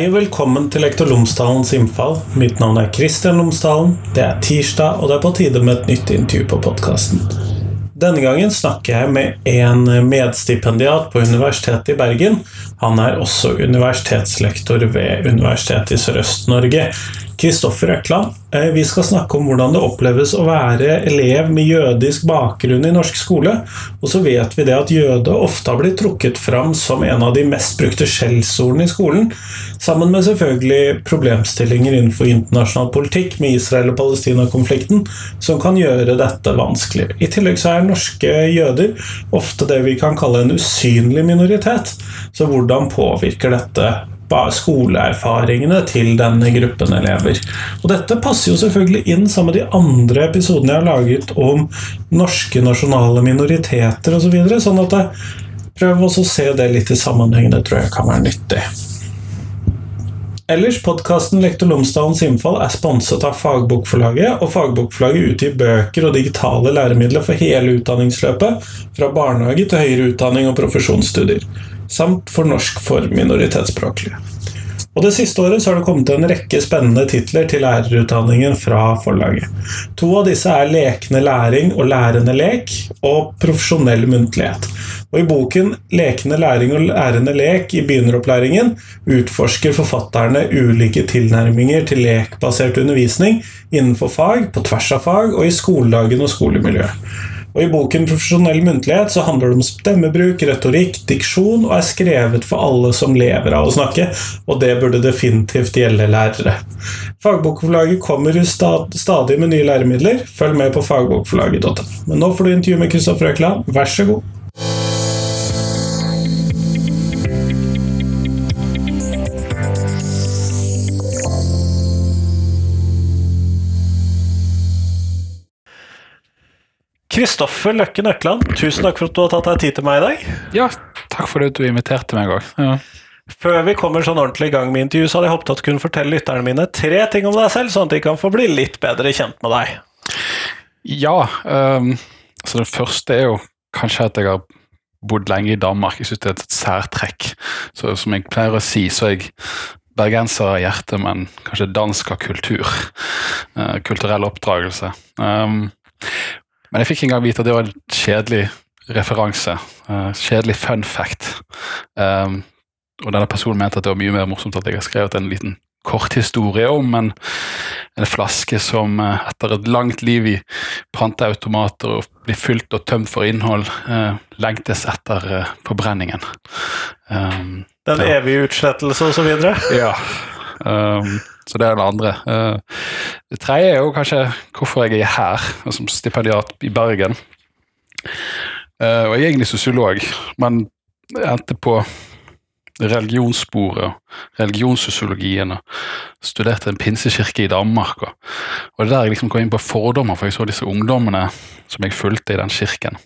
Hei og velkommen til Lektor Lomsdalens innfall. Mitt navn er Kristian Lomsdalen. Det er tirsdag, og det er på tide med et nytt intervju på podkasten. Denne gangen snakker jeg med en medstipendiat på Universitetet i Bergen. Han er også universitetslektor ved Universitetet i Sørøst-Norge. Kristoffer Økland, eh, vi skal snakke om hvordan det oppleves å være elev med jødisk bakgrunn i norsk skole. Og så vet vi det at jøde ofte har blitt trukket fram som en av de mest brukte skjellsordene i skolen, sammen med selvfølgelig problemstillinger innenfor internasjonal politikk med Israel- og Palestina-konflikten, som kan gjøre dette vanskelig. I tillegg så er norske jøder ofte det vi kan kalle en usynlig minoritet. Så hvordan påvirker dette skoleerfaringene til denne gruppen elever. Og Dette passer jo selvfølgelig inn sammen med de andre episodene jeg har laget om norske nasjonale minoriteter osv. Så videre, sånn at jeg prøver også å se det litt i sammenheng. Det tror jeg kan være nyttig. Ellers, Podkasten Lektor Lomsdalens innfall er sponset av Fagbokforlaget, og Fagbokforlaget utgir bøker og digitale læremidler for hele utdanningsløpet, fra barnehage til høyere utdanning og profesjonsstudier samt for norsk for minoritetsspråklige. Og Det siste året så har det kommet en rekke spennende titler til lærerutdanningen fra forlaget. To av disse er Lekende læring og Lærende lek og Profesjonell muntlighet. Og I boken Lekende læring og lærende lek i begynneropplæringen utforsker forfatterne ulike tilnærminger til lekbasert undervisning innenfor fag, på tvers av fag og i skoledagen og skolemiljøet. Og I boken 'Profesjonell muntlighet' så handler det om stemmebruk, retorikk, diksjon, og er skrevet for alle som lever av å snakke, og det burde definitivt gjelde lærere. Fagbokforlaget kommer stadig med nye læremidler. Følg med på fagbokforlaget.no. Men nå får du intervju med Kristoffer Økland. Vær så god. Kristoffer Løkken Økland, tusen takk for at du har tatt deg tid til meg i dag. Ja, takk for at du inviterte meg òg. Ja. Før vi kommer sånn ordentlig i gang med intervju, så hadde jeg håpet at du kunne fortelle lytterne mine tre ting om deg selv, sånn at de kan få bli litt bedre kjent med deg. Ja, um, så det første er jo kanskje at jeg har bodd lenge i Danmark. Jeg syns det er et særtrekk. Så som jeg pleier å si, så er jeg bergenser av hjerte, men kanskje dansk av kultur. Uh, kulturell oppdragelse. Um, men jeg fikk en gang vite at det var en kjedelig referanse. Uh, kjedelig fun fact. Um, og denne personen mente at det var mye mer morsomt at jeg har skrevet en liten kort historie om en, en flaske som uh, etter et langt liv i panteautomater og blir fylt og tømt for innhold, uh, lengtes etter forbrenningen. Um, Den evige utslettelse og så videre? Ja. Um, så det er det andre. Uh, det tredje er jo kanskje hvorfor jeg er her som stipendiat i Bergen. Uh, og jeg er egentlig sosiolog, men jeg endte på religionssporet, religionssosiologien, og studerte en pinsekirke i Danmark. Og, det der jeg liksom kom inn på fordommer, for jeg så disse ungdommene som jeg fulgte i den kirken.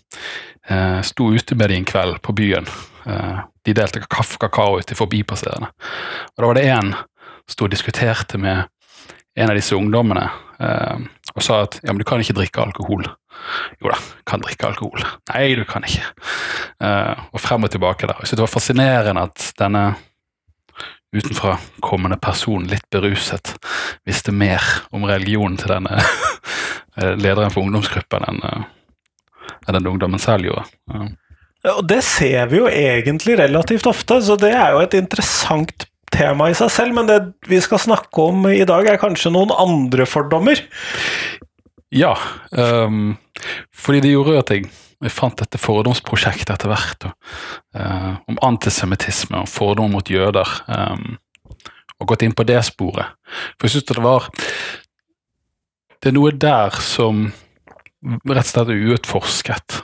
Uh, sto ute med dem en kveld på byen. Uh, de delte kaffe og kakao til forbipasserende. Og da var det én sto og diskuterte med en av disse ungdommene eh, og sa at ja, men du kan ikke drikke alkohol. Jo da, kan drikke alkohol. Nei, du kan ikke. Eh, og frem og tilbake der. Så det var fascinerende at denne utenfra kommende personen, litt beruset, visste mer om religionen til denne lederen for ungdomsgruppen enn eh, enn den ungdommen selv gjorde. Ja. Og det ser vi jo egentlig relativt ofte, så det er jo et interessant tema i seg selv, men det vi skal snakke om i dag, er kanskje noen andre fordommer? Ja, um, fordi det gjorde at jeg, jeg fant dette fordomsprosjektet etter hvert. Og, uh, om antisemittisme og fordommer mot jøder. Um, og gått inn på det sporet. For jeg syns det var Det er noe der som rett og slett er uutforsket.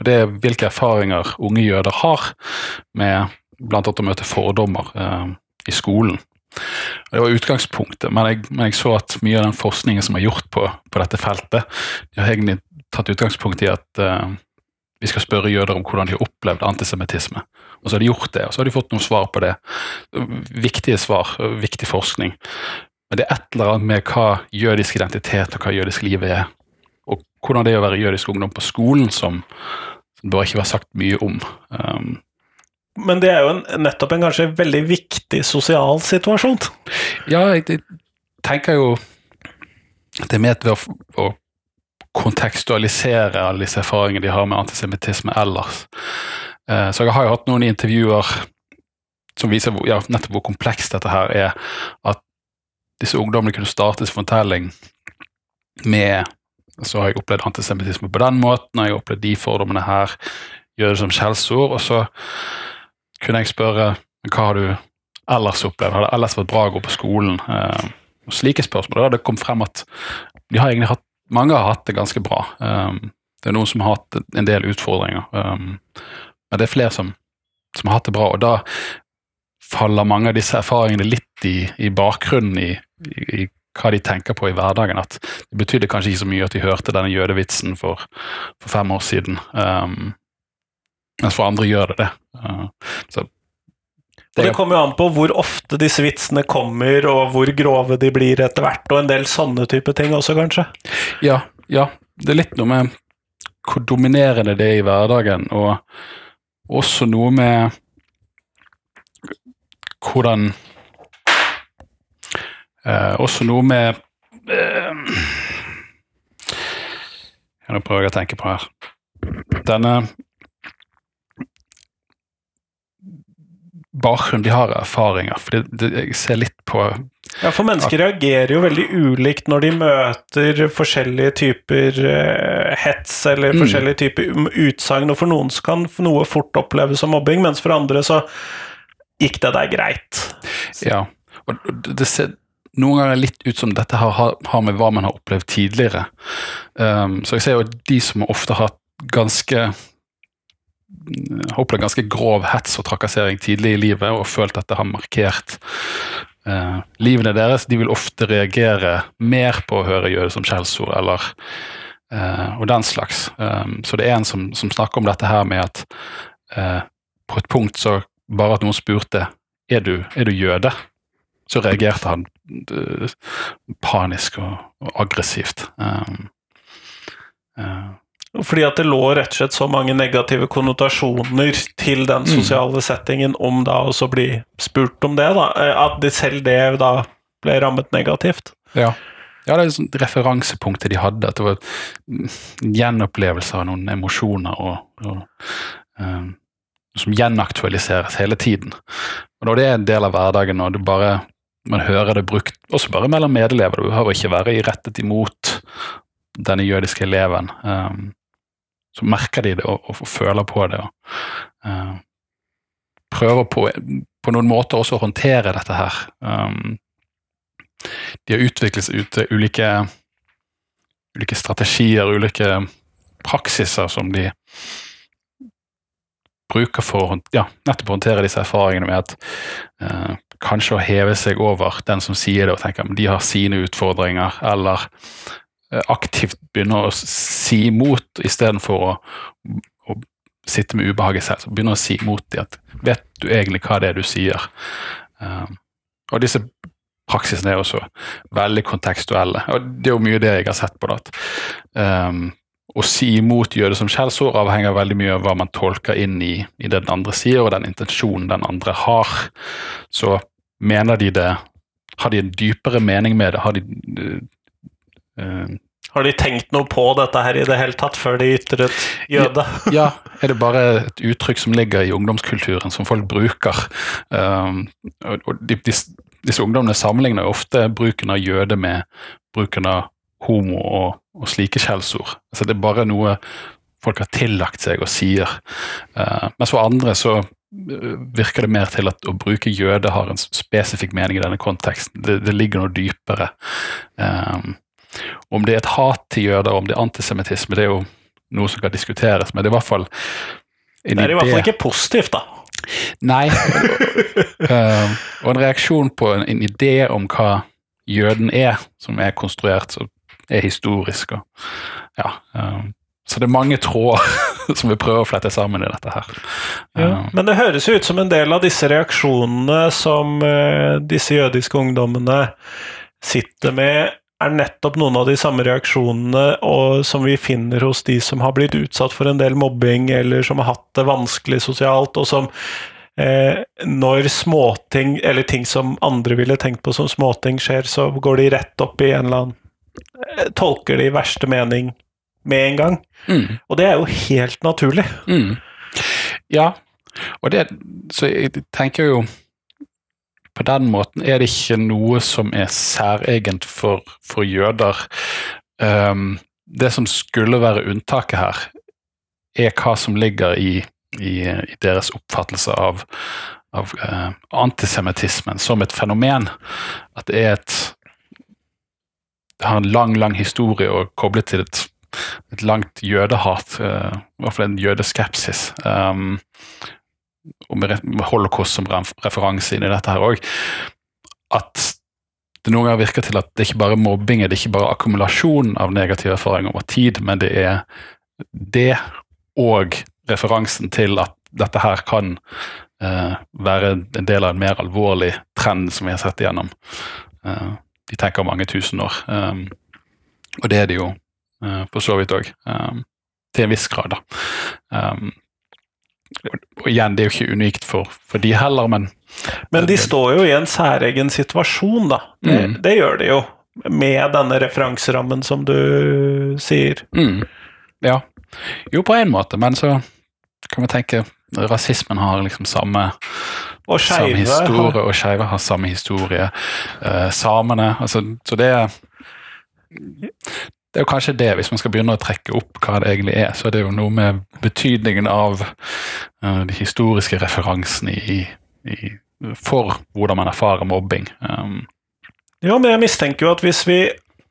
Og det er hvilke erfaringer unge jøder har med blant annet å møte fordommer. Um, i skolen. Det var utgangspunktet, men jeg, men jeg, så at mye av den forskningen som er gjort på, på dette feltet, de har egentlig tatt utgangspunkt i at uh, vi skal spørre jøder om hvordan de har opplevd antisemittisme. Og så har de gjort det, og så har de fått noen svar på det. Viktige svar, viktig forskning. Men det er et eller annet med hva jødisk identitet og hva jødisk liv er, og hvordan det er å være jødisk ungdom på skolen, som, som det bør ikke være sagt mye om. Um, Men det er jo en, nettopp en kanskje veldig viktig sosial situasjon. Ja, jeg, jeg tenker jo det er med ved å, å kontekstualisere alle disse erfaringene de har med antisemittisme ellers. Eh, så jeg har jo hatt noen intervjuer som viser hvor, ja, nettopp hvor komplekst dette her er. At disse ungdommene kunne starte sin fortelling med Så har jeg opplevd antisemittisme på den måten, og jeg har opplevd de fordommene her, gjør det som skjellsord. Og så kunne jeg spørre hva har du ellers opplevd? Har det ellers vært bra å gå på skolen? Eh, slike spørsmål. Da det kommet frem at de har egentlig hatt, mange har hatt det ganske bra. Um, det er noen som har hatt en del utfordringer. Um, men det er flere som, som, har hatt det bra. Og da faller mange av disse erfaringene litt i, i bakgrunnen i, i, i, hva de tenker på i hverdagen. At det betydde kanskje ikke så mye at de hørte denne jødevitsen for, for fem år siden. Um, mens for andre gjør det det. Uh, så det, det kommer jo an på hvor ofte disse vitsene kommer, og hvor grove de blir etter hvert, og en del sånne type ting også, kanskje? Ja, ja. Det er litt noe med hvor dominerende det er i hverdagen, og også noe med hvordan eh, Også noe med eh, Nå prøver jeg å tenke på her. Denne bakgrunn, de har erfaringer. For jeg ser litt på Ja, for mennesker reagerer jo veldig ulikt når de møter forskjellige typer eh, hets eller mm. forskjellige typer utsagn, og for noen så kan noe fort oppleves som mobbing, mens for andre så gikk det der greit. Ja, og det ser noen ganger litt ut som dette har, har med hva man har opplevd tidligere. Um, så jeg ser jo at de som ofte har hatt ganske har opplevd ganske grov hets og trakassering tidlig i livet og følt at det har markert eh, livene deres. De vil ofte reagere mer på å høre jøde som skjellsord eller eh, og den slags. Um, så det er en som, som, snakker om dette her med at eh, på et punkt så bare at noen spurte er du, er du jøde, så reagerte han uh, panisk og, og aggressivt. Um, uh, fordi at det lå rett og slett så mange negative konnotasjoner til den mm. sosiale mm. settingen om da også bli spurt om det, da. Eh, at det selv det da ble rammet negativt. Ja. Ja, det er sånn referansepunktet de hadde. At det var en gjenopplevelse av noen emosjoner og, og um, som gjenaktualiseres hele tiden. Og Når det er en del av hverdagen og du bare, man hører det brukt også bare mellom medelever, du behøver ikke være rettet imot denne jødiske eleven. Um, så merker de det og, og føler på det. og uh, Prøver på, på, noen måter også å håndtere dette her. Um, de har utviklet seg ut til ulike, ulike strategier, ulike praksiser som de bruker for ja, nettopp å håndtere disse erfaringene med at uh, kanskje å heve seg over den som sier det og tenker at de har sine utfordringer, eller aktivt begynner å si imot istedenfor å, å sitte med ubehaget selv. Så begynner å si imot dem at vet du egentlig hva det er du sier? Um, og disse praksisene er også veldig kontekstuelle. Og det er jo mye det jeg har sett på. det, um, Å si imot jøde som skjellsord avhenger veldig mye av hva man tolker inn i, i det den andre sier, og den intensjonen den andre har. Så mener de det Har de en dypere mening med det? Har de Uh, har de tenkt noe på dette her i det hele tatt, før de ytret jøde? ja, ja, er det bare et uttrykk som ligger i ungdomskulturen, som folk bruker? Um, og de, de, disse ungdommene sammenligner ofte bruken av jøde med bruken av homo og, og slike skjellsord. Altså, det er bare noe folk har tillagt seg og sier. Uh, mens for andre så virker det mer til at å bruke jøde har en spesifikk mening i denne konteksten. Det, det ligger noe dypere. Um, om det er et hat til jøder, om det er antisemittisme, det er jo noe som kan diskuteres, men det er i hvert fall en Det er i hvert fall ikke positivt, da. Nei. uh, og en reaksjon på en, en, idé om hva jøden er, som er konstruert, som er historisk. Og, ja, uh, så det er mange tråder som vi prøver å flette sammen i dette her. Ja, uh, men det høres jo ut som en del av disse reaksjonene som disse jødiske ungdommene sitter med, er nettopp noen av de samme reaksjonene og, som vi finner hos de som har blitt utsatt for en del mobbing, eller som har hatt det vanskelig sosialt, og som eh, når småting, eller ting som andre ville tenkt på som småting, skjer, så går de rett opp i en eller annen eh, Tolker det i verste mening med en gang. Mm. Og det er jo helt naturlig. Mm. Ja, og det Så jeg tenker jo På den måten er det ikke noe som er særegent for, for jøder. Um, det som skulle være unntaket her, er hva som ligger i, i, i deres oppfattelse av, av uh, antisemittismen som et fenomen. At det er et Det har en lang, lang historie og koblet til et et langt jødehat, uh, i hvert fall en jødeskepsis. Um, og med, holocaust som referanse inn i dette her òg. At det noen ganger virker til at det ikke bare er mobbing, det er ikke bare akkumulasjon av negative erfaringer over tid, men det er det og referansen til at dette her kan uh, være en del av en mer alvorlig trend som vi har sett igjennom. Uh, de tenker mange tusen år. Um, og det er det jo uh, for så vidt òg. Um, til en viss grad, da. Um, og, igjen, det er jo ikke unikt for, for de heller, men Men de står jo i en særegen situasjon, da. Det, Mm. det gjør de jo. Med denne referanserammen som du sier. Mm. Ja. Jo, på en måte, men så kan vi tenke Rasismen har liksom samme, Og samme historie, og skeive har samme historie. Eh, samene altså, Så det er Det er jo kanskje det, hvis man skal begynne å trekke opp hva det egentlig er, så er det jo noe med betydningen av uh, de historiske referansene i, i, for hvordan man erfarer mobbing. Um, Ja, men jeg mistenker jo at hvis vi,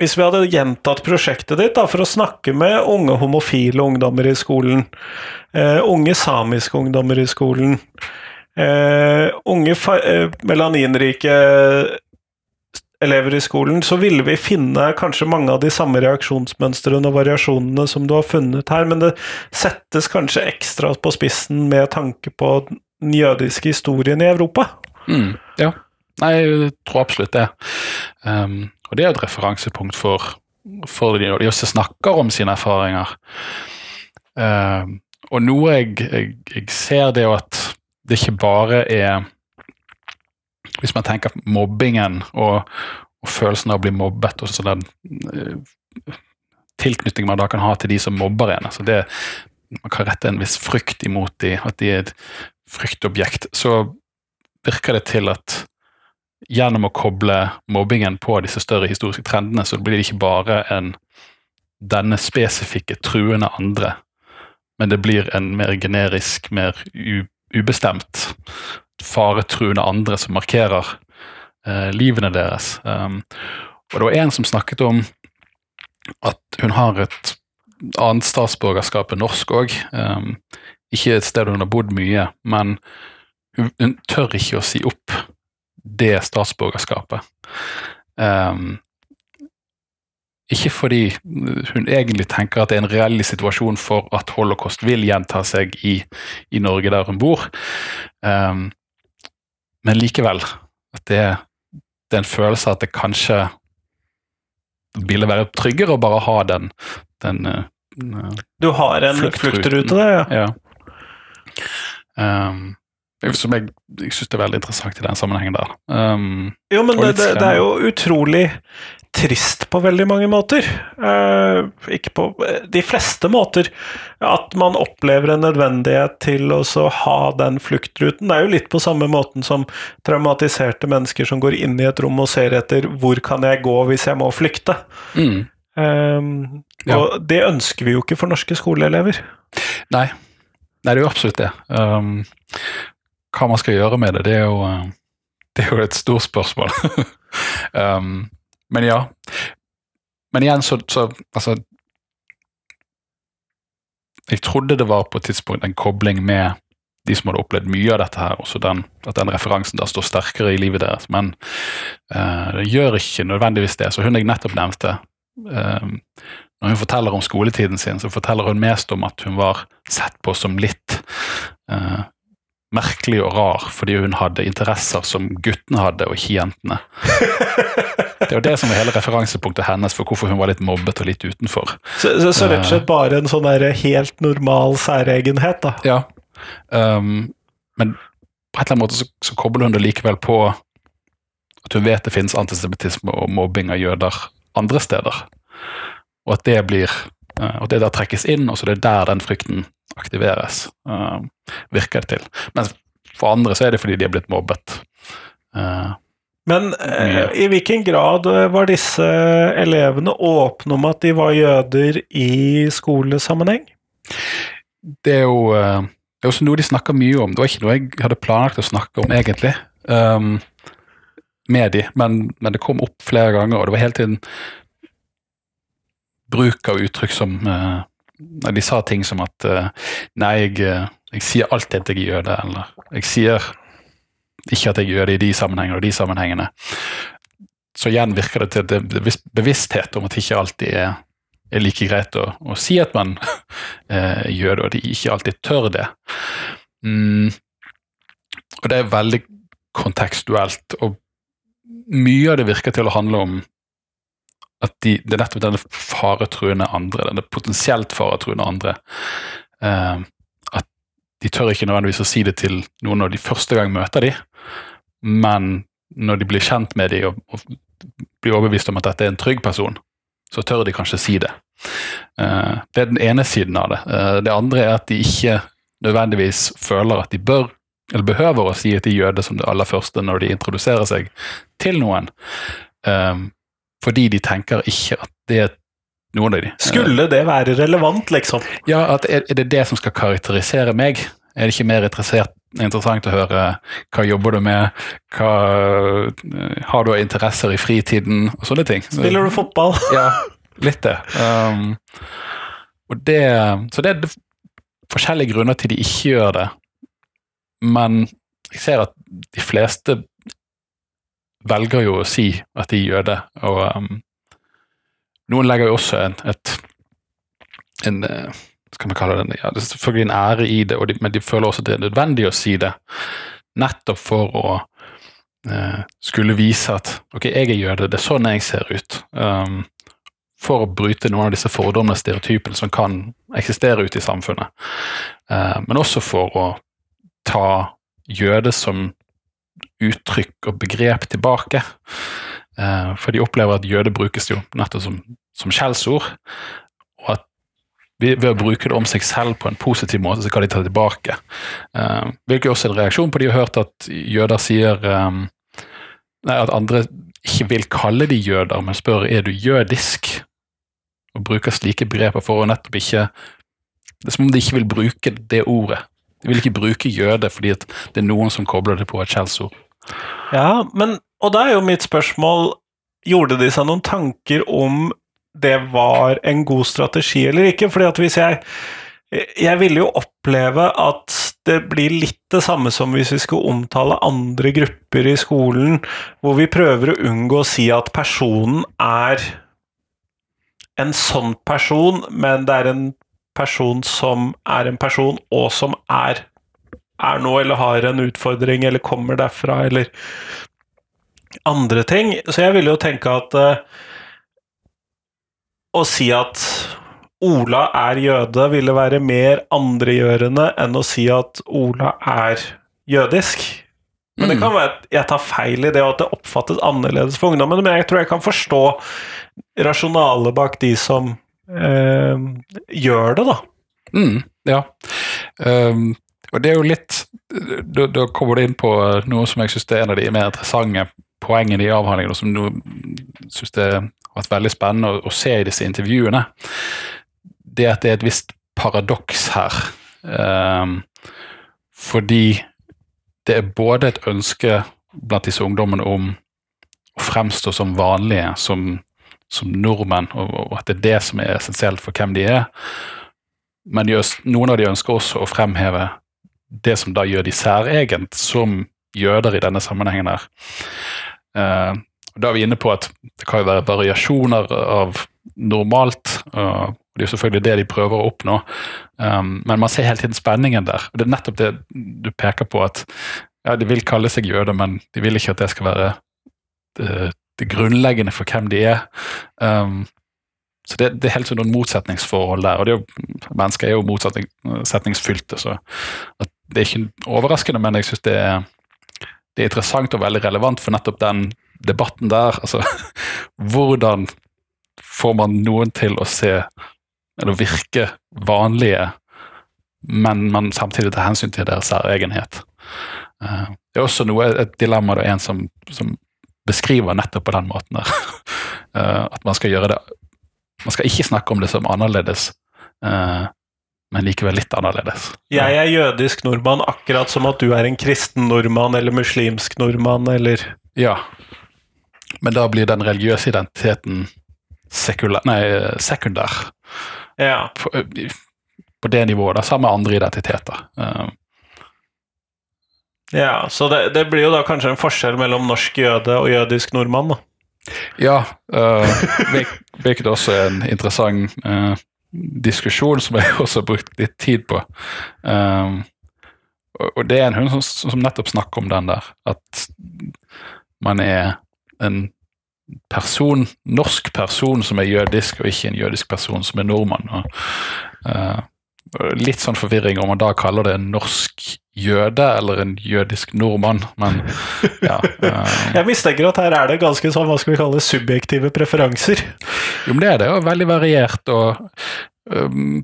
hvis vi hadde gjentatt prosjektet ditt da, for å snakke med unge homofile ungdommer i skolen, uh, unge samiske ungdommer i skolen, Uh, unge eh, melaninrike elever i skolen, så ville vi finne kanskje mange av de samme reaksjonsmønstrene og variasjonene som du har funnet her, men det settes kanskje ekstra på spissen med tanke på den jødiske historien i Europa. Mm, ja. Nei, jeg tror absolutt det. Um, og det er et referansepunkt for, for de, de også snakker om sine erfaringer. Um, og noe jeg, jeg, jeg ser, det jo at det ikke bare er Hvis man tenker mobbingen og, og følelsen av å bli mobbet og sånn den eh, tilknytning man da kan ha til de som mobber en. altså det Man kan rette en viss frykt imot de, at de er et fryktobjekt. Så virker det til at gjennom å koble mobbingen på disse større historiske trendene, så blir det ikke bare en denne spesifikke truende andre, men det blir en mer generisk, mer ubestemt faretruende andre som markerer eh, livene deres. Um, og det var en som snakket om at hun har et annet statsborgerskap enn norsk òg. Um, ikke et sted hun har bodd mye, men hun, hun tør ikke å si opp det statsborgerskapet. Um, ikke fordi hun egentlig tenker at det er en reell situasjon for at holocaust vil gjenta seg i, i Norge, der hun bor, um, men likevel at det, det er en følelse at det kanskje ville være tryggere å bare ha den, den uh, Du har en fluktrute der, ja. ja. Um, som jeg, jeg syns er veldig interessant i den sammenhengen der. Um, Jo, men det, det, det er jo utrolig trist på veldig mange måter. Eh, ikke på eh, de fleste måter. At man opplever en nødvendighet til å ha den fluktruten. Det er jo litt på samme måten som traumatiserte mennesker som går inn i et rom og ser etter hvor kan jeg gå hvis jeg må flykte. mm, Eh, Ja. Og det ønsker vi jo ikke for norske skoleelever. nei. nei, det er jo absolutt det. Um, hva man skal gjøre med det, det er jo, uh, det er jo et stort spørsmål. um, men ja. Men igjen, så, så Altså Jeg trodde det var på et tidspunkt en kobling med de som hadde opplevd mye av dette her, også den, at den referansen da står sterkere i livet deres. Men uh, det gjør ikke nødvendigvis det. Så hun jeg nettopp nevnte, uh, når hun forteller om skoletiden sin, så forteller hun mest om at hun var sett på som litt uh, merkelig og rar, fordi hun hadde interesser som guttene hadde, og ikke jentene. Det er jo det som er hele referansepunktet hennes for hvorfor hun var litt mobbet og litt utenfor. Så, så, så rett og slett bare en sånn der helt normal særegenhet, da. Ja, um, men på et eller annet måte så, så kobler hun det likevel på at hun vet det finnes antisemittisme og mobbing av jøder andre steder. Og at det blir uh, at det der trekkes inn, og så det er der den frykten aktiveres. Uh, virker det til. Mens for andre så er det fordi de er blitt mobbet. Men eh, i hvilken grad var disse elevene åpne om at de var jøder i skolesammenheng? det er jo eh, det er også noe de snakker mye om. Det var ikke noe jeg hadde planlagt å snakke om, egentlig, um, med de, men, men, det kom opp flere ganger, og det var hele tiden bruk av uttrykk som uh, De sa ting som at uh, Nei, jeg, jeg, sier alltid at jeg er jøde, eller jeg sier ikke at jeg gjør det i de sammenhengene og de sammenhengene. Så igjen virker det til bevissthet om at det ikke alltid er er like greit å, å si at man eh, gjør det, og at de ikke alltid tør det. Mm. Og det er veldig kontekstuelt, og mye av det virker til å handle om at de, det er nettopp denne faretruende andre, denne potensielt faretruende andre. Eh, de tør ikke nødvendigvis å si det til noen når de første gang møter de, men når de blir kjent med de og, og blir overbevist om at dette er en trygg person, så tør de kanskje si det. Uh, det er den ene siden av det. Uh, det andre er at de ikke nødvendigvis føler at de bør eller behøver å si at de er jøde som det aller første når de introduserer seg til noen. uh, fordi de tenker ikke at det er noen av de. Skulle det være relevant, liksom? Ja, at er, er det det som skal karakterisere meg? Er det ikke mer interessert, interessant å høre hva jobber du med, hva har du av interesser i fritiden, og sånne ting. Spiller du fotball? ja, litt det. Um, og det. Så det er forskjellige grunner til de ikke gjør det, men jeg ser at de fleste velger jo å si at de gjør det, og um, noen legger jo også en, et en skal vi kalle det, ja, det er selvfølgelig en ære i det, de, men de føler også at det er nødvendig å si det. Nettopp for å eh, skulle vise at ok, jeg er jøde, det er sånn jeg ser ut. Um, for å bryte noen av disse fordommene og stereotypene som kan eksistere ute i samfunnet. Uh, men også for å ta jøde som uttrykk og begrep tilbake. Uh, for de opplever at jøde brukes jo nettopp som, som skjellsord, og at ved å bruke det om seg selv på en positiv måte, så kan de ta det tilbake. Uh, hvilket også er en reaksjon på de har hørt at jøder sier um, nei, At andre ikke vil kalle de jøder, men spør er du jødisk, og bruker slike begreper for å nettopp ikke Det er som om de ikke vil bruke det ordet. De vil ikke bruke jøde fordi det er noen som kobler det på et skjellsord. Ja, men Og da er jo mitt spørsmål Gjorde de seg noen tanker om det var en god strategi eller ikke. fordi at hvis jeg Jeg ville jo oppleve at det blir litt det samme som hvis vi skulle omtale andre grupper i skolen, hvor vi prøver å unngå å si at personen er en sånn person, men det er en person som er en person, og som er, er noe, eller har en utfordring, eller kommer derfra, eller andre ting. Så jeg ville jo tenke at uh, å si at Ola er jøde, ville være mer andregjørende enn å si at Ola er jødisk. Men det mm. kan være at jeg tar feil i det, og at det oppfattes annerledes for ungdommen. Men jeg tror jeg kan forstå rasjonalet bak de som uh, gjør det, da. Mm, ja. Um, og det er jo litt Da, da kommer du inn på noe som jeg syns er en av de mer interessante poengene i avhandlingen, og som jeg syns det har vært veldig spennende å, å, se i disse intervjuene, det at det er et visst paradoks her. Um, fordi det er både et ønske blant disse ungdommene om å fremstå som vanlige, som, som nordmenn, og, og, at det er det som er essensielt for hvem de er. Men de, noen av de ønsker også å fremheve det som da gjør de særegent som jøder i denne sammenhengen. her. Uh, da er vi inne på at det kan jo være variasjoner av normalt. og Det er jo selvfølgelig det de prøver å oppnå, um, men man ser hele tiden spenningen der. og Det er nettopp det du peker på, at ja, de vil kalle seg jøder, men de vil ikke at det skal være det, det grunnleggende for hvem de er. Så det, det, er helt sånn noen motsetningsforhold der. og er jo, Mennesker er jo motsetningsfylte, så det er ikke overraskende, men jeg syns det, det, er interessant og veldig relevant for nettopp den debatten der. Altså, hvordan får man noen til å se eller virke vanlige, men man samtidig tar hensyn til deres særegenhet? Uh, det er også noe, et dilemma er en som, som, beskriver nettopp på den måten der. uh, at man skal gjøre det Man skal ikke snakke om det som annerledes, uh, men likevel litt annerledes. Jeg er jødisk nordmann, akkurat som at du er en kristen nordmann eller muslimsk nordmann, eller Ja. Men da blir den religiøse identiteten sekula, nei, sekundær. Ja. På, på, det nivået, da, sammen med andre identiteter. Uh, ja, så det, det, blir jo da kanskje en forskjell mellom norsk jøde og jødisk nordmann, da. Ja, uh, hvilket også er en interessant uh, diskusjon som jeg også har brukt litt tid på. Um, og det er en hund som, som, nettopp snakker om den der, at man er en person, norsk person som er jødisk, og ikke en jødisk person som er nordmann. Og, uh, litt sånn forvirring om man da kaller det en norsk jøde eller en jødisk nordmann, men ja. Uh, jeg mistenker at her er det ganske sånn, hva skal vi kalle det, subjektive preferanser. Jo, men det er det, og veldig variert. og um,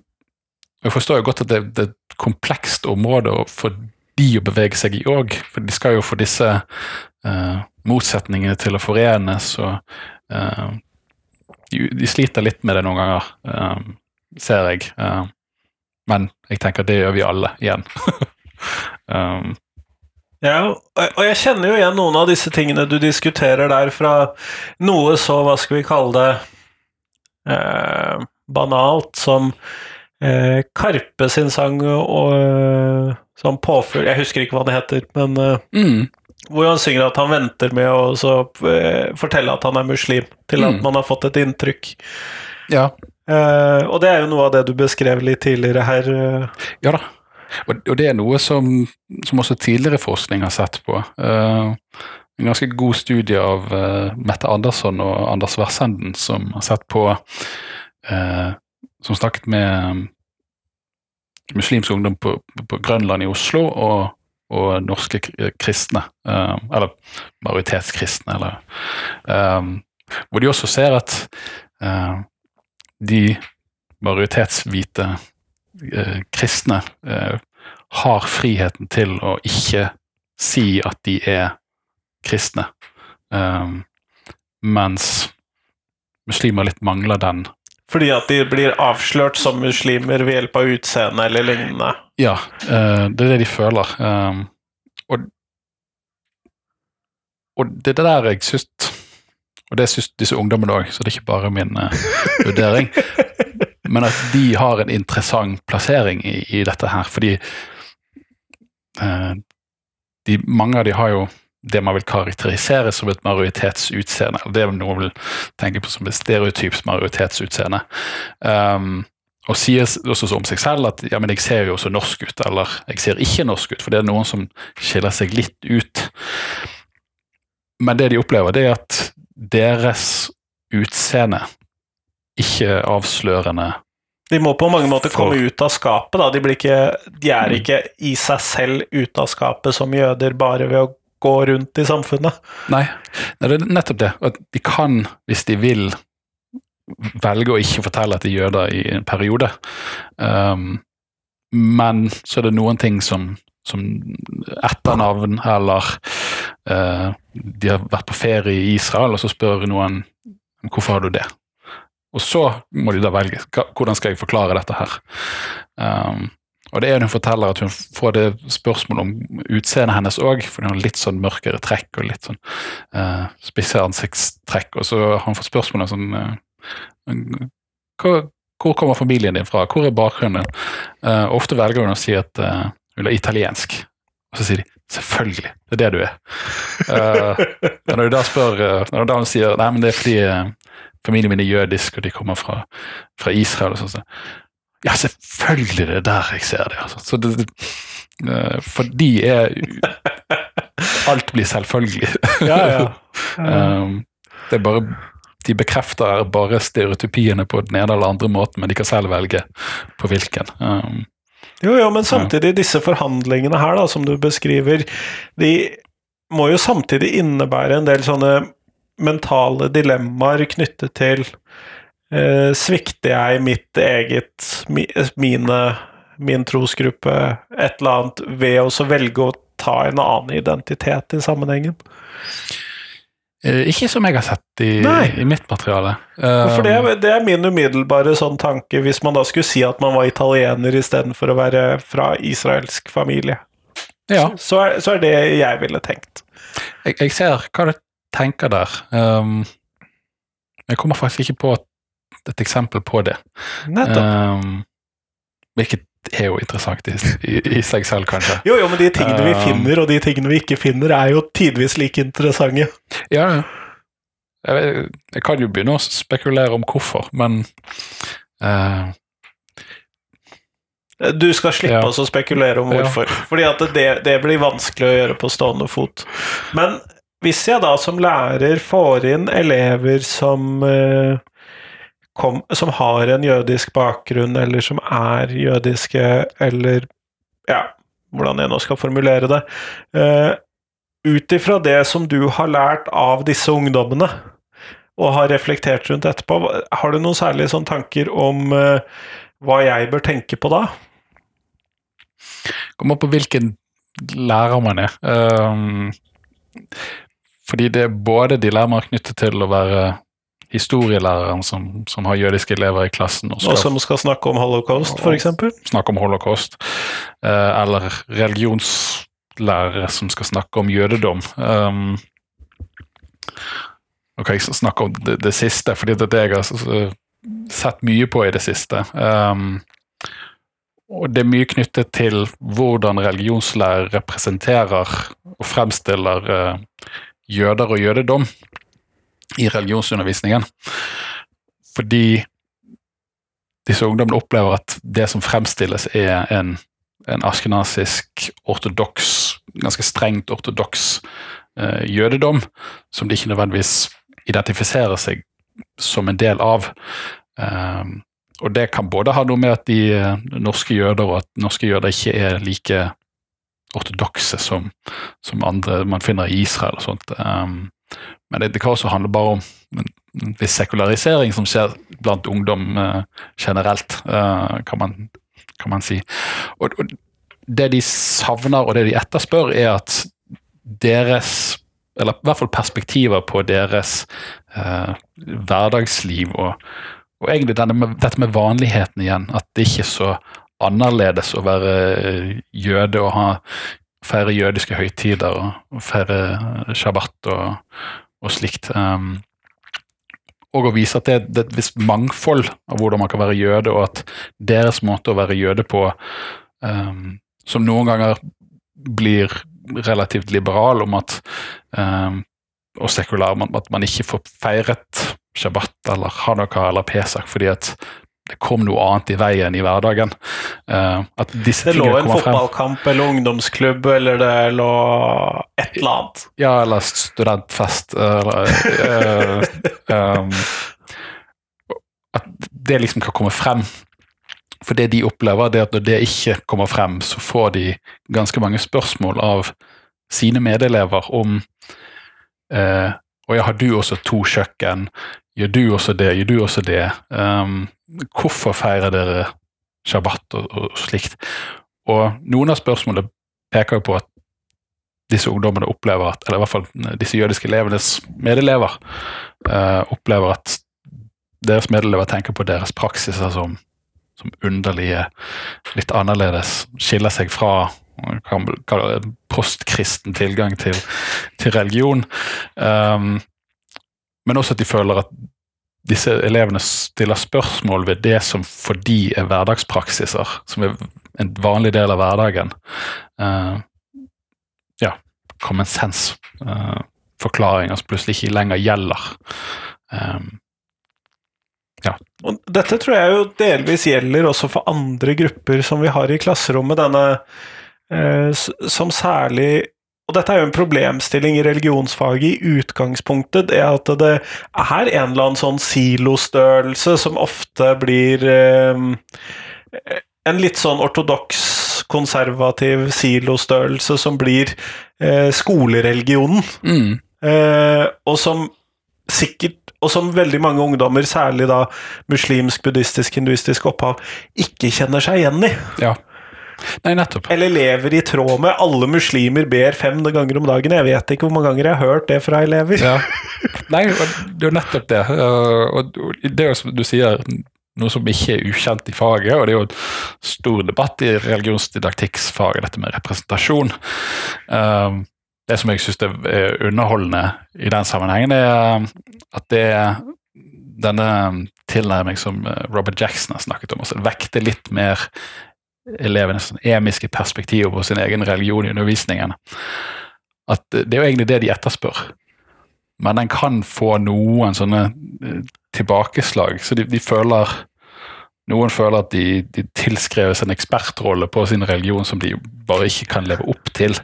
Jeg forstår jo godt at det, det, er et komplekst område for de å bevege seg i òg, for de skal jo få disse uh, motsetningene til å forenes, og uh, de, de, sliter litt med det noen ganger, ser jeg. Men jeg tenker det gjør vi alle igjen. Um, ja, og jeg kjenner jo igjen noen av disse tingene du diskuterer der, fra noe så, hva skal vi kalle det, eh, banalt som eh, Karpe sin sang og eh, som påfugl Jeg husker ikke hva det heter, men eh, mm. hvor han synger at han venter med å så, eh, fortelle at han er muslim, til at mm. man har fått et inntrykk. Ja. Eh, og det er jo noe av det du beskrev litt tidligere her. Ja da. Og, og, det er noe som, som, også tidligere forskning har sett på. Uh, en ganske god studie av uh, Mette Andersson og Anders Versenden som har sett på uh, Som snakket med muslimsk ungdom på, på Grønland i Oslo og, og norske kristne. eller majoritetskristne, eller Hvor de også ser at de majoritetshvite eh, kristne eh, har friheten til å ikke si at de er kristne, um, mens muslimer litt mangler den. Fordi at de blir avslørt som muslimer ved hjelp av utseende eller lignende? Ja, uh, det er det de føler. Um, og, og, det er det der jeg syns Og det syns disse ungdommene òg, så det er ikke bare min uh, vurdering. men at de har en interessant plassering i, i dette her. Fordi uh, de, mange av de har jo det man vil karakterisere som et majoritetsutseende. Det noen vil tenke på som et stereotyps majoritetsutseende. Um, og sier også om seg selv at ja, men jeg ser jo så norsk ut, eller jeg ser ikke norsk ut, for det er noen som skiller seg litt ut. Men det de opplever, det er at deres utseende ikke avslørende de må på mange måter komme ut av skapet. Da. De, ikke, de er mm. ikke i seg selv ute av skapet som jøder bare ved å gå rundt i samfunnet. Nei, det er nettopp det. At de kan, hvis de vil, velge å ikke fortelle at de er jøder i en periode. Um, men så er det noen ting som, som etternavn, eller eh, de har vært på ferie i Israel, og så spør noen hvorfor har du det? Og så må de da velge hvordan skal jeg forklare dette her. Um, og det er hun forteller at hun får det spørsmålet om utseendet hennes òg, for hun har litt sånn mørkere trekk og litt sånn uh, spisse ansiktstrekk. Og så har hun fått spørsmålet sånn uh, hvor, hvor, kommer familien din fra? Hvor er bakgrunnen? Uh, ofte velger hun å si at uh, hun ha italiensk. Og så sier de selvfølgelig, det er det du er. Uh, når du da spør, når du da sier nei, men det er fordi familien min er jødisk, og de kommer fra, fra Israel. og sånn. Ja, selvfølgelig det er der jeg ser det. Altså. Så det, uh, for de er Alt blir selvfølgelig. ja, ja. um, det er bare De bekrefter bare stereotypiene på den ene eller andre måten, men de kan selv velge på hvilken. Um, Jo, jo, men samtidig, disse forhandlingene her, da, som du beskriver, de må jo samtidig innebære en del sånne mentale dilemmaer knyttet til eh, Svikter jeg mitt eget, mine, min trosgruppe, et eller annet, ved å velge å ta en annen identitet i sammenhengen? Eh, Ikke som jeg har sett i, i mitt materiale. For det, Um, det er min umiddelbare sånn tanke, hvis man da skulle si at man var italiener istedenfor å være fra israelsk familie. ja, Så er, så er det jeg ville tenkt. jeg, jeg ser hva du tenker der. Um, jeg kommer faktisk ikke på et eksempel på det. Nettopp. Um, hvilket er jo interessant i, i, i seg selv, kanskje. Jo, jo, men de tingene vi Um, finner, og de tingene vi ikke finner, er jo tidvis like interessante. Ja, ja. Jeg, jeg kan jo begynne å spekulere om hvorfor, men uh, Du skal slippe Ja. oss å spekulere om Ja. hvorfor, fordi at det, det blir vanskelig å gjøre på stående fot. Men hvis jeg da som lærer får inn elever som eh, kom, som har en jødisk bakgrunn, eller som er jødiske, eller ja, hvordan jeg nå skal formulere det. Uh, Ut ifra det som du har lært av disse ungdommene, og har reflektert rundt etterpå, har du noen særlige sånne tanker om uh, hva jeg bør tenke på da? kommer på hvilken lærer man er. Um, fordi det er både dilemmaer knyttet til å være historielæreren som, som har jødiske elever i klassen og Og som skal snakke om holocaust, f.eks.? snakke om holocaust, eh, eller religionslærere som skal snakke om jødedom. Um, ok, jeg skal snakke om det, det siste, fordi det er det jeg har sett mye på i det siste. Um, og det er mye knyttet til hvordan religionslærere representerer og fremstiller uh, jøder og jødedom i religionsundervisningen. Fordi disse ungdommene opplever at det som fremstilles er en, en askenasisk ortodoks, ganske strengt ortodoks eh, jødedom, som de ikke nødvendigvis identifiserer seg som en del av. Um, og det kan både ha noe med at de er norske jøder, og at norske jøder ikke er like ortodokse som, som andre man finner i Israel og sånt. Um, men det, det kan også handle bare om en, viss sekularisering som skjer blant ungdom eh, generelt, eh, kan, man, kan man si. Og, og det de savner og det de etterspør, er at deres eller i hvert fall perspektiver på deres eh, hverdagsliv og, og egentlig denne dette med vanligheten igjen. At det ikke er så annerledes å være eh, jøde og ha, feire jødiske høytider og, feire shabbat og, og slikt. Um, og å vise at det, det er et visst mangfold av hvordan man kan være jøde, og at deres måte å være jøde på, um, som noen ganger blir relativt liberal om at um, og sekulær, at man ikke får feiret shabbat eller hanukka eller pesak fordi at det kom noe annet i veien i hverdagen. Uh, Det lå en fotballkamp frem. eller ungdomsklubb, eller det lå et eller annet. Ja, eller studentfest, eller uh, um, At det liksom kan komme frem. For det de opplever, det er at når det ikke kommer frem, så får de ganske mange spørsmål av sine medelever om uh, Og ja, har du også to kjøkken? Gjør du også det? Gjør du også det? Um, hvorfor feirer dere shabbat og, og slikt? Og noen av spørsmålene peker jo på at disse ungdommene opplever at, eller i hvert fall disse jødiske elevenes medelever, uh, opplever at deres medelever tenker på deres praksiser som, som underlige, litt annerledes, skiller seg fra en postkristen tilgang til, til religion. Um, men også at de føler at disse elevene stiller spørsmål ved det som for de er hverdagspraksiser, som er en vanlig del av hverdagen. Uh, ja, common sense. Uh, forklaringer som plutselig ikke lenger gjelder. Um, Og dette tror jeg jo delvis gjelder også for andre grupper som vi har i klasserommet, denne uh, som særlig Og dette er jo en problemstilling i religionsfaget i utgangspunktet, det at det er en eller annen sånn silostørrelse som ofte blir eh, en litt sånn ortodoks, konservativ silostørrelse som blir eh, skolereligionen. Mm. Eh, og som sikkert og som veldig mange ungdommer, særlig da muslimsk, buddhistisk, hinduistisk opphav, ikke kjenner seg igjen i. Ja. Nei, nettopp. Eller lever i tråd med. Alle muslimer ber fem ganger om dagen. Jeg vet ikke hvor mange ganger jeg har hørt det fra elever. Ja. Nei, det er jo nettopp det. Uh, Og det er jo som du sier, noe som ikke er ukjent i faget, og det er jo en stor debatt i religionsdidaktikksfaget, dette med representasjon. Um, det som jeg syns er underholdende i den sammenhengen, er at det er denne tilnærming som Robert Jackson har snakket om, altså vekte litt mer elevenes emiske perspektiver på sin egen religion i undervisningen. At det er jo egentlig det de etterspør. Men den kan få noen sånne tilbakeslag, så de, de føler noen føler at de, de tilskreves en ekspertrolle på sin religion som de bare ikke kan leve opp til.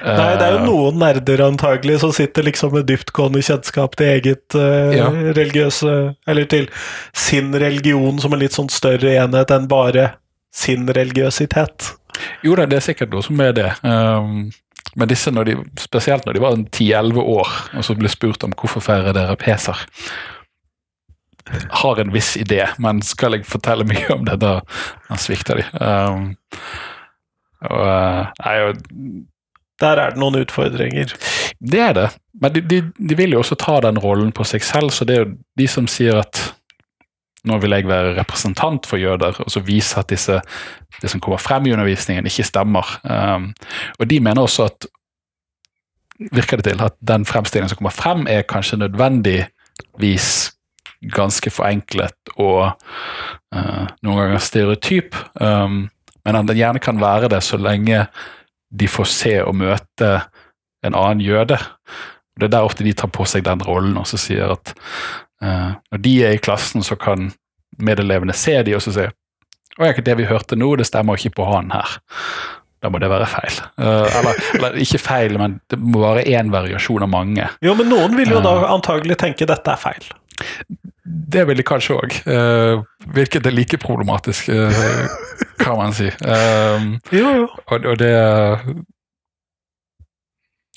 Nei, det er jo noen nerder antagelig som sitter liksom med dyptgående kjennskap til eget uh, ja. religiøse Eller til sin religion som en litt sånn større enhet enn bare sin religiøsitet. Jo da, det er sikkert noe som er det. Um, men disse, når de, spesielt når de var 10-11 år og så ble spurt om hvorfor feirer dere peser, har en viss idé, men skal jeg fortelle mye om det, da, da svikter de. Um, og, nei, og, Der er det noen utfordringer. Det er det, men de, de, de, vil jo også ta den rollen på seg selv, så det er jo de som sier at nå vil jeg være representant for jøder, og så vise at disse, det som kommer frem i undervisningen, ikke stemmer. Um, og de mener også at virker det til at den fremstillingen som kommer frem, er kanskje nødvendigvis ganske forenklet og uh, noen ganger stereotyp, um, men at den gjerne kan være det så lenge de får se og møte en annen jøde. Det er der ofte de tar på seg den rollen og så sier at uh, når de er i klassen, så kan medelevene se de og så si å, ikke det vi hørte nå, det stemmer ikke på han her. Da må det være feil. Uh, eller, eller, ikke feil, men det må være én variasjon av mange. Jo, men noen vil jo da antagelig tenke dette er feil. Det vil de kanskje òg. Uh, hvilket er like problematisk, uh, kan man si. Um, jo, jo. Og, og det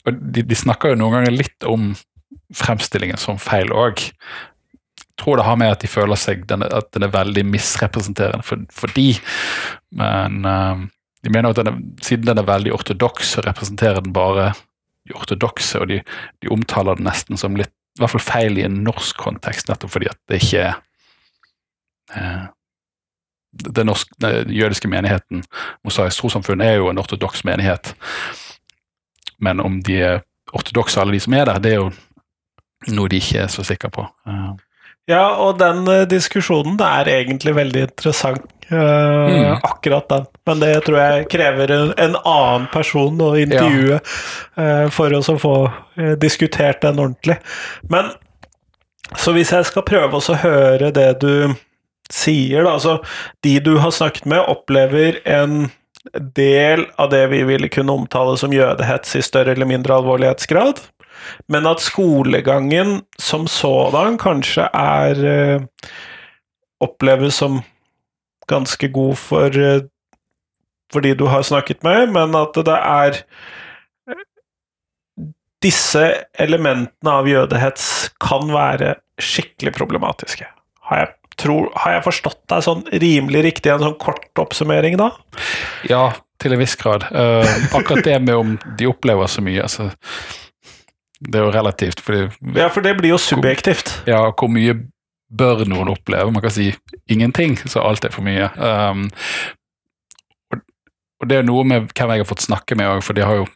og de, de, snakker jo noen ganger litt om fremstillingen som feil òg. Tror det har med at de føler seg den, at den er veldig misrepresenterende for, for de. Men uh, de mener at den er, siden den er veldig ortodoks, så representerer den bare de ortodokse, og de, de omtaler den nesten som litt i hvert fall feil i en norsk kontekst, nettopp fordi at det ikke er uh, den, norsk, den jødiske menigheten, Mosaisk trossamfunn, er jo en ortodoks menighet. Men om de er ortodokse, alle de som er der, det er jo noe de ikke er så sikre på. Uh. Ja, og den uh, diskusjonen er egentlig veldig interessant, uh, mm. akkurat den. Men det tror jeg krever en, en annen person å intervjue ja. for oss å få diskutert den ordentlig. Men så hvis jeg skal prøve å høre det du sier, da Altså, de du har snakket med, opplever en del av det vi ville kunne omtale som jødehets i større eller mindre alvorlighetsgrad, men at skolegangen som sådan kanskje er eh, Oppleves som ganske god for, eh, for de du har snakket med, men at det er Disse elementene av jødehets kan være skikkelig problematiske. Har jeg tror, har jeg forstått deg sånn rimelig riktig, en sånn kort oppsummering da? Ja, til en viss grad. Uh, akkurat det med om de opplever så mye, altså Det er jo relativt. Fordi, ja, for det blir jo subjektivt. Hvor, ja, hvor mye bør noen oppleve? Man kan si ingenting, så alt er for mye. Um, og, og, det er noe med hvem jeg har fått snakke med òg, for de har jo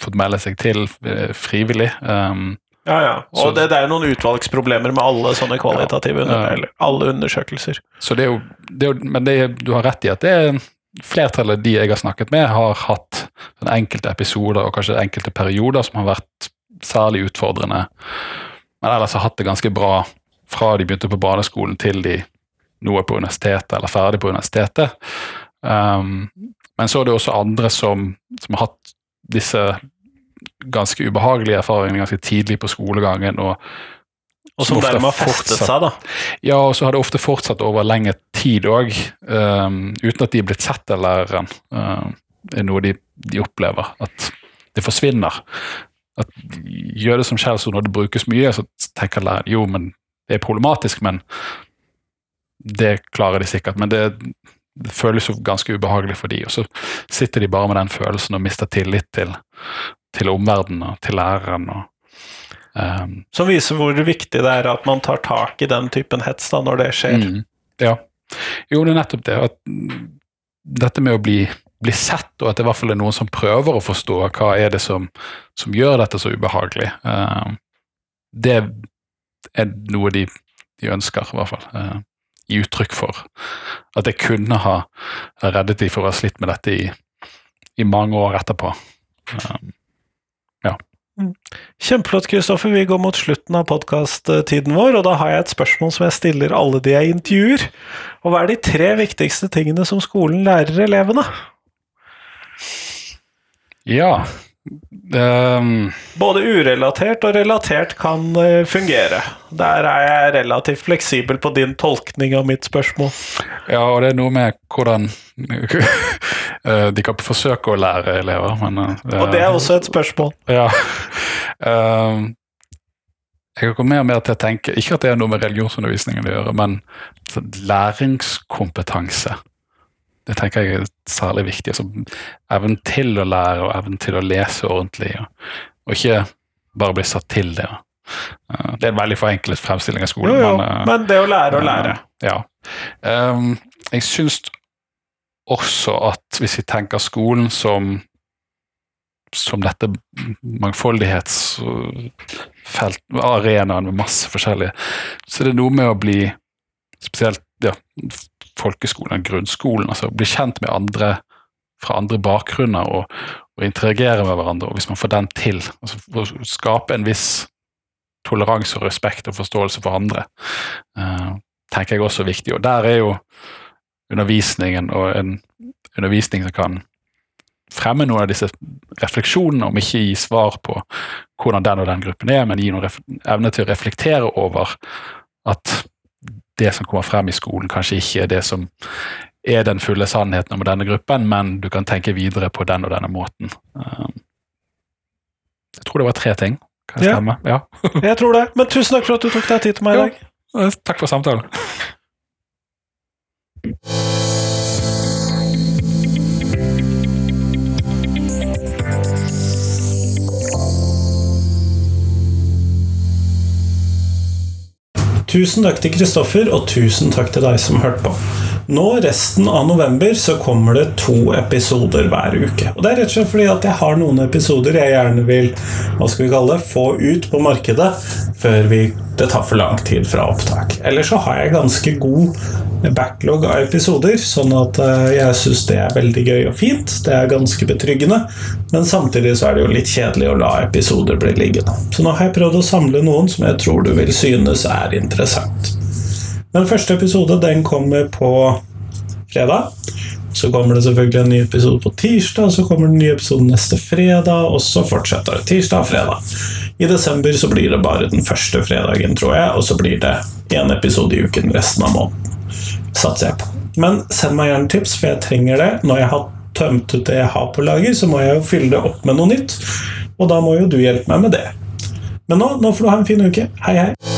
fått melde seg til uh, frivillig. Um, ja, ja. Og så, det, det, er jo noen utvalgsproblemer med alle sånne kvalitative ja, under, alle undersøkelser. Så det er jo, det er jo Men det, du har rett i at det er flertallet de jeg har snakket med, har hatt enkelte episoder og kanskje enkelte perioder som har vært særlig utfordrende. Men ellers har hatt det ganske bra fra de begynte på barneskolen til de nå er på universitetet eller ferdig på universitetet. Um, men så er det også andre som, som har hatt disse ganske ubehagelige erfaringene ganske tidlig på skolegangen. og Og som som dermed har festet seg, da. Ja, og så har det ofte fortsatt over lengre tid òg, uten at de er blitt sett av læreren. Uh, er noe de, de opplever. At det forsvinner. At Gjør det som skjellsord når det brukes mye, så tenker læreren jo, men det er problematisk, men det klarer de sikkert. Men det, det føles jo ganske ubehagelig for de, og så sitter de bare med den følelsen og mister tillit til, til omverdenen og til læreren. og um, Som viser hvor viktig det er at man tar tak i den typen hets da, når det skjer. Mm, ja. Jo, det er nettopp det. At dette med å bli, bli sett, og at det i hvert fall er noen som prøver å forstå hva er det som, som gjør dette så ubehagelig, uh, det er noe de, de ønsker, i hvert fall. Uh, i uttrykk for. At jeg kunne ha reddet de for å ha slitt med dette i, i mange år etterpå. Eh, Kjempeflott, Kristoffer. Vi går mot slutten av podkast-tiden vår, og da har jeg et spørsmål som jeg stiller alle de jeg intervjuer. Og hva er de tre viktigste tingene som skolen lærer elevene? ja. Ehm, Både urelatert og relatert kan eh, fungere. Der er jeg relativt fleksibel på din tolkning av mitt spørsmål. Ja, og det er noe med hvordan eh, de kan forsøke å lære elever, men det, Og det er også et spørsmål. Ja. Ehm, jeg har kommet mer og mer til å tenke Ikke at det er noe med religionsundervisningen å gjøre, men læringskompetanse. Det tenker jeg er særlig viktig. Altså, evnen til å lære og evnen til å lese ordentlig. Og, og ikke bare bli satt til det. Eh, det er en veldig forenklet fremstilling av skolen. jo, men, uh, men det å lære å lære. ja. Um, jeg syns også at hvis vi tenker skolen som som dette mangfoldighetsarenaen med masse forskjellige, så er det noe med å bli spesielt ja, folkeskolen, grunnskolen, altså bli kjent med andre fra andre bakgrunner og, og interagere med hverandre. og Hvis man får den til, altså skape en viss toleranse og respekt og forståelse for andre, uh, tenker jeg også er viktig. Og der er jo undervisningen og en undervisning som kan fremme noen av disse refleksjonene, om ikke gi svar på hvordan den og den gruppen er, men gi noen evne til å reflektere over at det som kommer frem i skolen, kanskje ikke er det som er den fulle sannheten om denne gruppen, men du kan tenke videre på den og denne måten. Um, Jeg tror det var tre ting. Kan jeg Ja. stemme? Ja. Jeg tror det. Men tusen takk for at du tok deg tid til meg i Ja. Takk for samtalen. Tusen takk til Kristoffer, og tusen takk til deg som hørte på. Nå resten av november så kommer det to episoder hver uke. Og det er rett og slett fordi at jeg har noen episoder jeg gjerne vil hva skal vi kalle det, få ut på markedet før vi, det tar for lang tid fra opptak. Eller så har jeg ganske god backlog av episoder, sånn at eh, jeg syns det er veldig gøy og fint. Det er ganske betryggende, men samtidig så er det jo litt kjedelig å la episoder bli liggende. Så nå har jeg prøvd å samle noen som jeg tror du vil synes er interessant. Den første episode den kommer på fredag. Så kommer det selvfølgelig en ny episode på tirsdag, så kommer det en ny episode neste fredag, og så fortsetter det tirsdag og fredag. I desember så blir det bare den første fredagen, tror jeg, og så blir det én episode i uken resten av måneden. Satser jeg på. Men send meg gjerne tips, for jeg trenger det. Når jeg har tømt ut det jeg har på lager, så må jeg jo fylle det opp med noe nytt. Og da må jo du hjelpe meg med det. Men nå, nå får du ha en fin uke. Hei, hei.